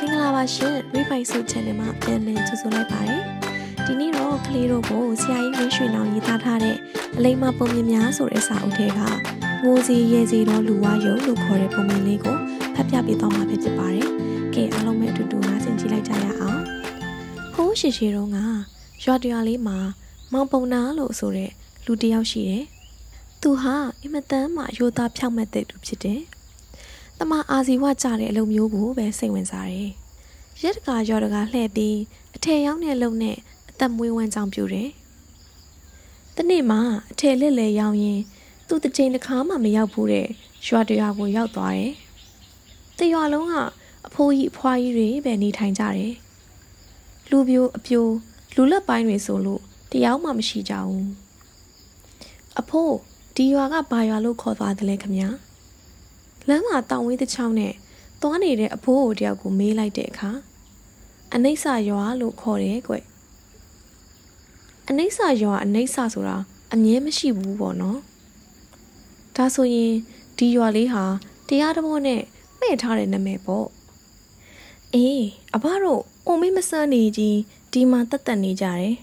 မင်္ဂလာပါရှင် Revive So Channel မှာပြန်လည်ကြိုဆိုလိုက်ပါတယ်ဒီနေ့တော့ကလေးတို့ကိုဆရာကြီးဝင်းရွှေနောင်ရေးသားထားတဲ့အလိမ္မာပုံမြင်များဆိုတဲ့စာအုပ်ထဲကငိုစီရဲစီတော့လူဝါယုံလို့ခေါ်တဲ့ပုံမြင်လေးကိုဖတ်ပြပေးသွားမှာဖြစ်ပါတယ်ကဲအားလုံးပဲအတူတူနားဆင်ကြည့်လိုက်ကြရအောင်ဟိုးရှိရှိတော့ကရွာတရွာလေးမှာမောင်ပုံနာလို့ဆိုတဲ့လူတစ်ယောက်ရှိတယ်သူဟာအင်မတန်မှရိုးသားဖြောက်မှတ်တဲ့သူဖြစ်တယ် တမအာစီဝကြတဲ့အလုပ်မျိုးကိုပဲစိတ်ဝင်စားတယ်။ရက်တကာရော်တကာလှည့်ပြီးအထည်ရောက်တဲ့လုံနဲ့အသက်မွေးဝမ်းကြောင်းပြူတယ်။တနေ့မှအထည်လက်လေရောင်းရင် သူ့တစ်ချိန်တစ်ခါမှမရောက်ဘူးတဲ့ရွာတရွာကိုရောက်သွားတယ်။တရွာလုံးကအဖိုးကြီးအဖွားကြီးတွေပဲနေထိုင်ကြတယ်။လူပြိုအပြိုလူလက်ပိုင်းတွေဆိုလို့တယောက်မှမရှိကြဘူး။အဖိုးဒီရွာကဘာရွာလို့ခေါ်သွားတယ်လဲခမညာ။ လမ်းမှာတောင်ဝေးတစ်ချောင်းနဲ့သွားနေတဲ့အဖိုးအိုတယောက်ကိုမေးလိုက်တဲ့အခါအနိစ္စရွာလို့ခေါ်တယ်ကွအနိစ္စရွာအနိစ္စဆိုတာအမြဲမရှိဘူးပေါ့နော်ဒါဆိုရင်ဒီရွာလေးဟာတရားတော်နဲ့မှဲ့ထားတဲ့နာမည်ပေါ့အေးအဘတို့အုံမေးမဆန်းနေကြီးဒီမှာတက်တက်နေကြတယ်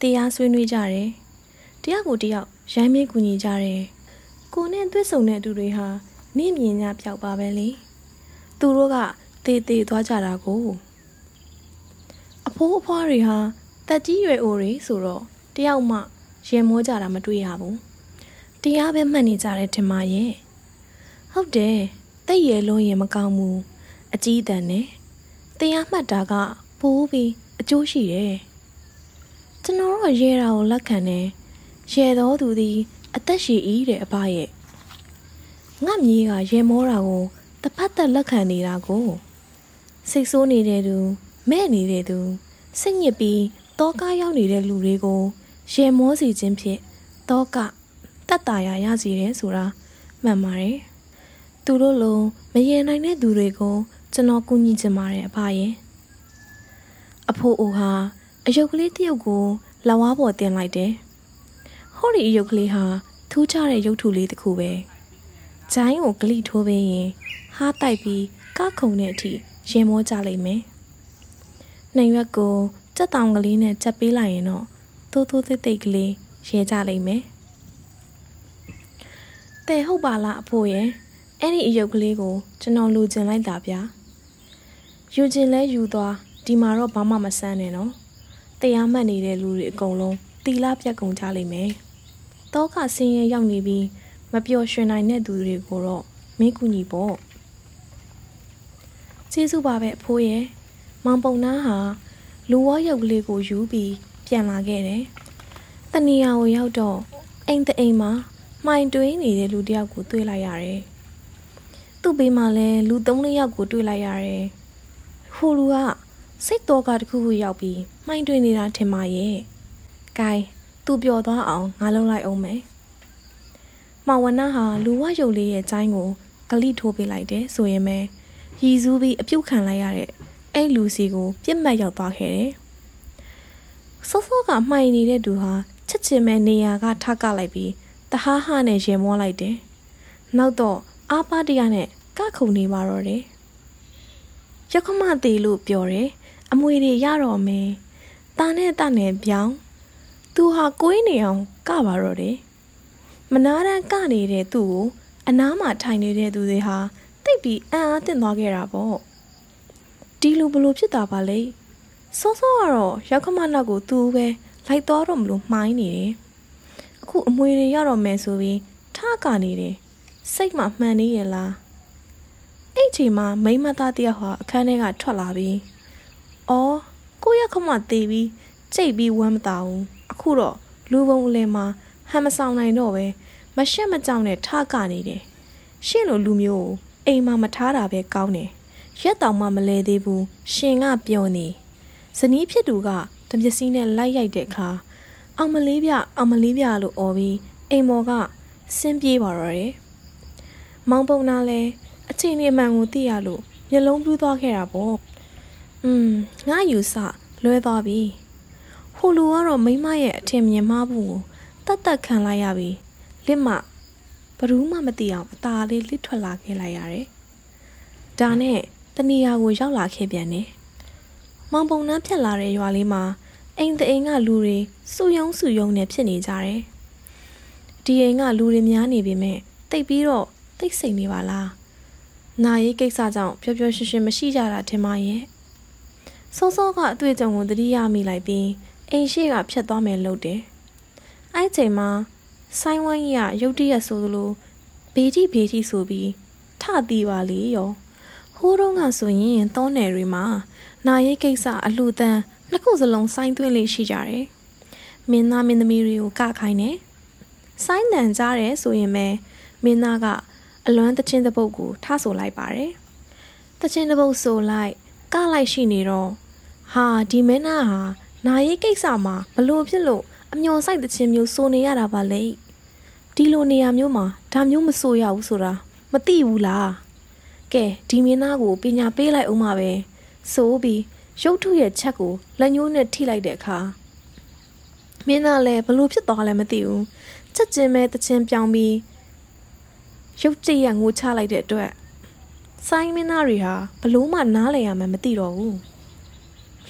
တရားဆွေးနွေးကြတယ်တရားကိုတယောက်ရိုင်းမဲကူညီကြတယ်ကိုနဲ့တွေ့ဆုံတဲ့သူတွေဟာ နင့်မြင်냐ပျောက်ပါပဲလေသူတို့ကတေးသေးသွားကြတာကိုအဖိုးအဖွားတွေဟာတက်ကြီးရွယ်အိုတွေဆိုတော့တယောက်မှရင်မောကြတာမတွေ့ရဘူးတရားပဲမှတ်နေကြတယ်ထင်ပါရဲ့ဟုတ်တယ်တိတ်ရလုံးရင်မကောင်းဘူးအကြီးတန်းနဲ့တရားမှတ်တာကပိုးပြီးအကျိုးရှိတယ်ကျွန်တော်တို့ရဲတာကိုလက်ခံတယ်ရဲတော်သူသည် အသက်ရှည်ဤတဲ့အဖရဲ့ ငါမြေးကရေမောတာကိုတပတ်သက်လက်ခံနေတာကိုစိတ်ဆိုးနေတဲ့သူမဲ့နေတဲ့သူစိတ်ညစ်ပြီးတောကားရောက်နေတဲ့လူတွေကိုရေမောစီခြင်းဖြင့်တောကတတ်တာရရစီတယ်ဆိုတာမှန်ပါတယ်သူတို့လိုမရေနိုင်တဲ့သူတွေကိုကျွန်တော်ကူညီချင်ပါတယ်အဖရဲ့အဖိုးအိုဟာအယုတ်ကလေးတယောက်ကိုလဝါပေါ်တင်လိုက်တယ်ဟောဒီအယုတ်ကလေးဟာထူးခြားတဲ့ရုပ်ထုလေးတစ်ခုပဲ ဂျိုင်းကိုဂလိထိုးပေးရင်ဟားတိုက်ပြီးကခုံတဲ့အထိရင်မောကြလိမ့်မယ်။နှိမ်ရွက်ကိုကြက်တောင်ကလေးနဲ့ချက်ပေးလိုက်ရင်တော့သိုးသိုးသိသိကလေးရဲကြလိမ့်မယ်။တဲ့ဟုတ်ပါလားအဖိုးရဲ့အဲ့ဒီအယုတ်ကလေးကိုကျွန်တော်လူကျင်လိုက်တာဗျာ။ယူကျင်လဲယူသွားဒီမှာတော့ဘာမှမဆန်းနဲ့နော်။တရားမှတ်နေတဲ့လူတွေအကုန်လုံးတီလာပြက်ကုန်ကြလိမ့်မယ်။တောကဆင်းရဲရောက်နေပြီး မပျော်ရွှင်နိုင်တဲ့သူတွေကိုတော့မင်းကူညီပေါ့ကျေးဇူးပါပဲအဖိုးရဲ့မောင်ပုံနာဟာလူဝရုပ်ကလေးကိုယူပြီးပြန်လာခဲ့တယ်တဏီယာကိုရောက်တော့အိမ်တအိမ်မှာမှိုင်တွင်းနေတဲ့လူတယောက်ကိုတွေ့လိုက်ရတယ်သူ့ဘေးမှာလည်းလူသုံးလေးယောက်ကိုတွေ့လိုက်ရတယ်ဟိုလူကစိတ်တော်ကတခုခုရောက်ပြီးမှိုင်တွင်းနေတာထင်ပါရဲ့။ကဲသူပျော်သွားအောင်ငါလုံးလိုက်အောင်မယ်။ မှဝနဟာလူဝရုပ်လေးရဲ့ကျိုင်းကိုဂလိထိုးပေးလိုက်တယ်ဆိုရင်ပဲရည်စူးပြီးအပြုတ်ခံလိုက်ရတဲ့အဲ့လူစီကိုပြစ်မှတ်ရောက်သွားခဲ့တယ်။စောစောကမှိုင်နေတဲ့သူဟာချက်ချင်မဲ့နေရာကထကလိုက်ပြီးတဟားဟာနဲ့ရင်မောလိုက်တယ်။နောက်တော့အာပါတရနဲ့ကခုန်နေပါတော့တယ်။ရခမသေးလို့ပြောတယ်။အမွေတွေရတော့မယ်။တာနဲ့တာနဲ့ပြောင်းသူဟာကိုင်းနေအောင်ကပါတော့တယ်။ မနာတမ်းကနေတဲ့သူ့ကိုအနားမှာထိုင်နေတဲ့သူတွေဟာတိတ်ပြီးအံ့အားသင့်သွားခဲ့တာပေါ့ဒီလိုဘလို့ဖြစ်တာပါလေစောစောကတော့ရောက်ခမနောက်ကိုသူ့ပဲလိုက်တော့တော့မလို့မှိုင်းနေတယ်အခုအမွေတွေရတော့မယ်ဆိုပြီးထကနေတယ်စိတ်မှမှန်နေရလားအဲ့ချိန်မှာမိမသားတယောက်ဟာအခန်းထဲကထွက်လာပြီးအော်ကိုရခမသေးပြီးကြိတ်ပြီးဝမ်းမတာဘူးအခုတော့လူပုံအလဲမှာ ဟန်မဆောင်နိုင်တော့ပဲမရှက်မကြောက်နဲ့ထကနေတယ်ရှင့်လိုလူမျိုးကိုအိမ်မှာမထားတာပဲကောင်းတယ်ရက်တောင်မှမလဲသေးဘူးရှင်ကပြောနေဇနီးဖြစ်သူကတမျက်စိနဲ့လိုက်ရိုက်တဲ့အခါအောင်မလေးပြအောင်မလေးပြလို့អော်ပြီးအိမ်မော်ကဆင်းပြေးပါတော့တယ်မောင်ပုံနာလဲအချိန်လေးမှန်ကိုသိရလို့မျက်လုံးပြူးသွားခဲ့တာပေါ့อืมငါယူစလွဲသွားပြီဟိုလူကတော့မိမရဲ့အထင်မြင်မှားဖို့ကို တတ်တတ်ခံလိုက်ရပြီးလစ်မဘရူးမှမသိအောင်အตาလေးလစ်ထွက်လာခဲ့လိုက်ရတယ်။ဒါနဲ့တနေရာကိုရောက်လာခဲ့ပြန်တယ်။မောင်ပုံနှမ်းဖြတ်လာတဲ့ရွာလေးမှာအိမ်တအိမ်ကလူတွေစုယုံစုယုံနဲ့ဖြစ်နေကြတယ်။ဒီအိမ်ကလူတွေများနေပေမဲ့တိတ်ပြီးတော့တိတ်ဆိတ်နေပါလား။နာရေးကိစ္စကြောင့်ပျော်ပျော်ရွှင်ရွှင်မရှိကြတာထင်ပါရဲ့။စောစောကအတွေ့အကြုံကိုသတိရမိလိုက်ပြီးအိမ်ရှိကဖြတ်သွားမယ်လို့တယ်။ အဲ့ချိန်မှာဆိုင်းဝိုင်းကြီးကရုတ်တရက်ဆိုသလိုဘေးတိဘေးတိဆိုပြီးထတီးပါလေရောဟိုးတော့ကဆိုရင်တောနယ်တွေမှာနာရေးကိစ္စအလှတန်းနှစ်ခုစလုံးဆိုင်းသွင်းလေးရှိကြတယ်မင်းသားမင်းသမီးတွေကိုကခိုင်းတယ်ဆိုင်းတန်ကြားတယ်ဆိုရင်ပဲမင်းသားကအလွမ်းတချင်းတပုတ်ကိုထဆိုလိုက်ပါတယ်တချင်းတပုတ်ဆိုလိုက်ကလိုက်ရှိနေတော့ဟာဒီမင်းသားဟာနာရေးကိစ္စမှာဘလို့ဖြစ်လို့ အမျော်ဆိုင်တချင်းမျိုးစိုးနေရတာပါလေဒီလိုနေရာမျိုးမှာဒါမျိုးမစိုးရဘူးဆိုတာမသိဘူးလားကဲဒီမင်းသားကိုပညာပေးလိုက်အောင်ပါပဲဆိုပြီးရုတ်ထုရဲ့ချက်ကိုလက်ညှိုးနဲ့ထိလိုက်တဲ့အခါမင်းသားလည်းဘလို့ဖြစ်သွားလဲမသိဘူးချက်ချင်းပဲတချင်းပြောင်းပြီးရုတ်ကြည့်ရငိုချလိုက်တဲ့အတွက်ဆိုင်းမင်းသားတွေဟာဘလို့မှနားလည်ရမှမသိတော့ဘူး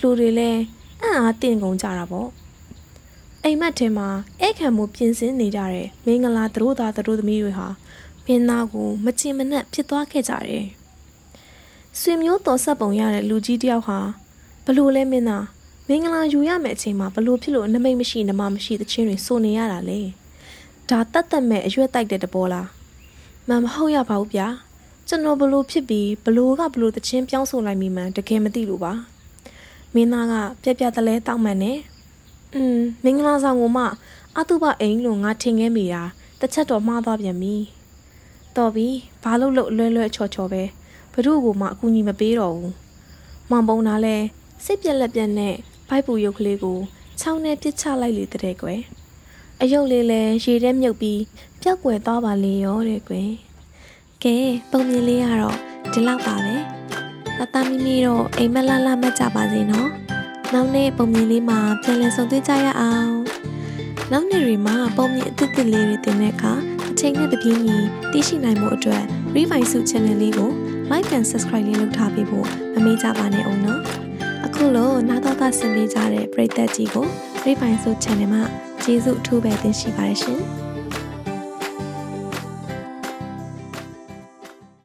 လူတွေလည်းအံ့အားတင်ကုန်ကြတာပေါ့ အိမ်မက်ထဲမှာအဲ့ခံမှုပြင်ဆင်နေကြတဲ့မင်္ဂလာသူတို့သားသူတို့သမီးတွေဟာမင်းသားကိုမချင်မနှက်ဖြစ်သွားခဲ့ကြတယ်။ဆွေမျိုးတော်ဆက်ပုံရတဲ့လူကြီးတယောက်ဟာဘလို့လဲမင်းသားမင်္ဂလာယူရမယ့်အချိန်မှာဘလို့ဖြစ်လို့နမိတ်မရှိနမမရှိသချင်းတွေစိုးနေရတာလေ။ဒါတတ်တတ်မဲ့အရွက်တိုက်တဲ့တဘောလား။မမဟုတ်ရပါဘူးဗျာ။ကျွန်တော်ဘလို့ဖြစ်ပြီးဘလို့ကဘလို့သချင်းပြောင်းဆိုလိုက်မိမှန်းတကယ်မသိလို့ပါ။မင်းသားကပြက်ပြက်တလဲတောက်မှန်နေ။ อืมမင်္ဂလာဆောင်ကိုမှအတုပအိမ်လို့ငါထင်ခဲ့မိတာတစ်ချက်တော့မှားသွားပြန်ပြီ။တော်ပြီဘာလို့လို့လွဲလွဲချော်ချော်ပဲဘ누구ကိုမှအကူအညီမပေးတော့ဘူးမောင်ပုံနာလဲစိတ်ပြက်လက်ပြက်နဲ့ဘိုက်ပူရုပ်ကလေးကိုချောင်းနဲ့ပစ်ချလိုက်လေတဲ့ကွယ်အယုတ်လေးလဲရေထဲမြုပ်ပြီးပျောက်ကွယ်သွားပါလေရောတဲ့ကွယ်ကဲပုံမြင်လေးကတော့ဒီလောက်ပါပဲတတမီမီတော့အိမ်မလာလာမှတ်ကြပါစေနော် နောက်နေ့ပုံမြင်လေးမှာပြန်လည်ဆုံတွေ့ကြရအောင်နောက်နေ့တွေမှာပုံမြင်အသစ်သစ်လေးတွေတင်တဲ့အခါအချိန်နဲ့တပြေးညီသိရှိနိုင်မှုအတွက် Revise စု channel လေးကို like and subscribe လေးလုပ်ထားပေးဖို့မမေ့ကြပါနဲ့အောင်နော်အခုလိုနားတော်သားဆင်ပေးကြတဲ့ပရိသတ်ကြီးကို Revise စု channel မှာကျေးဇူးအထူးပဲတင်ရှိပါတယ်ရှင်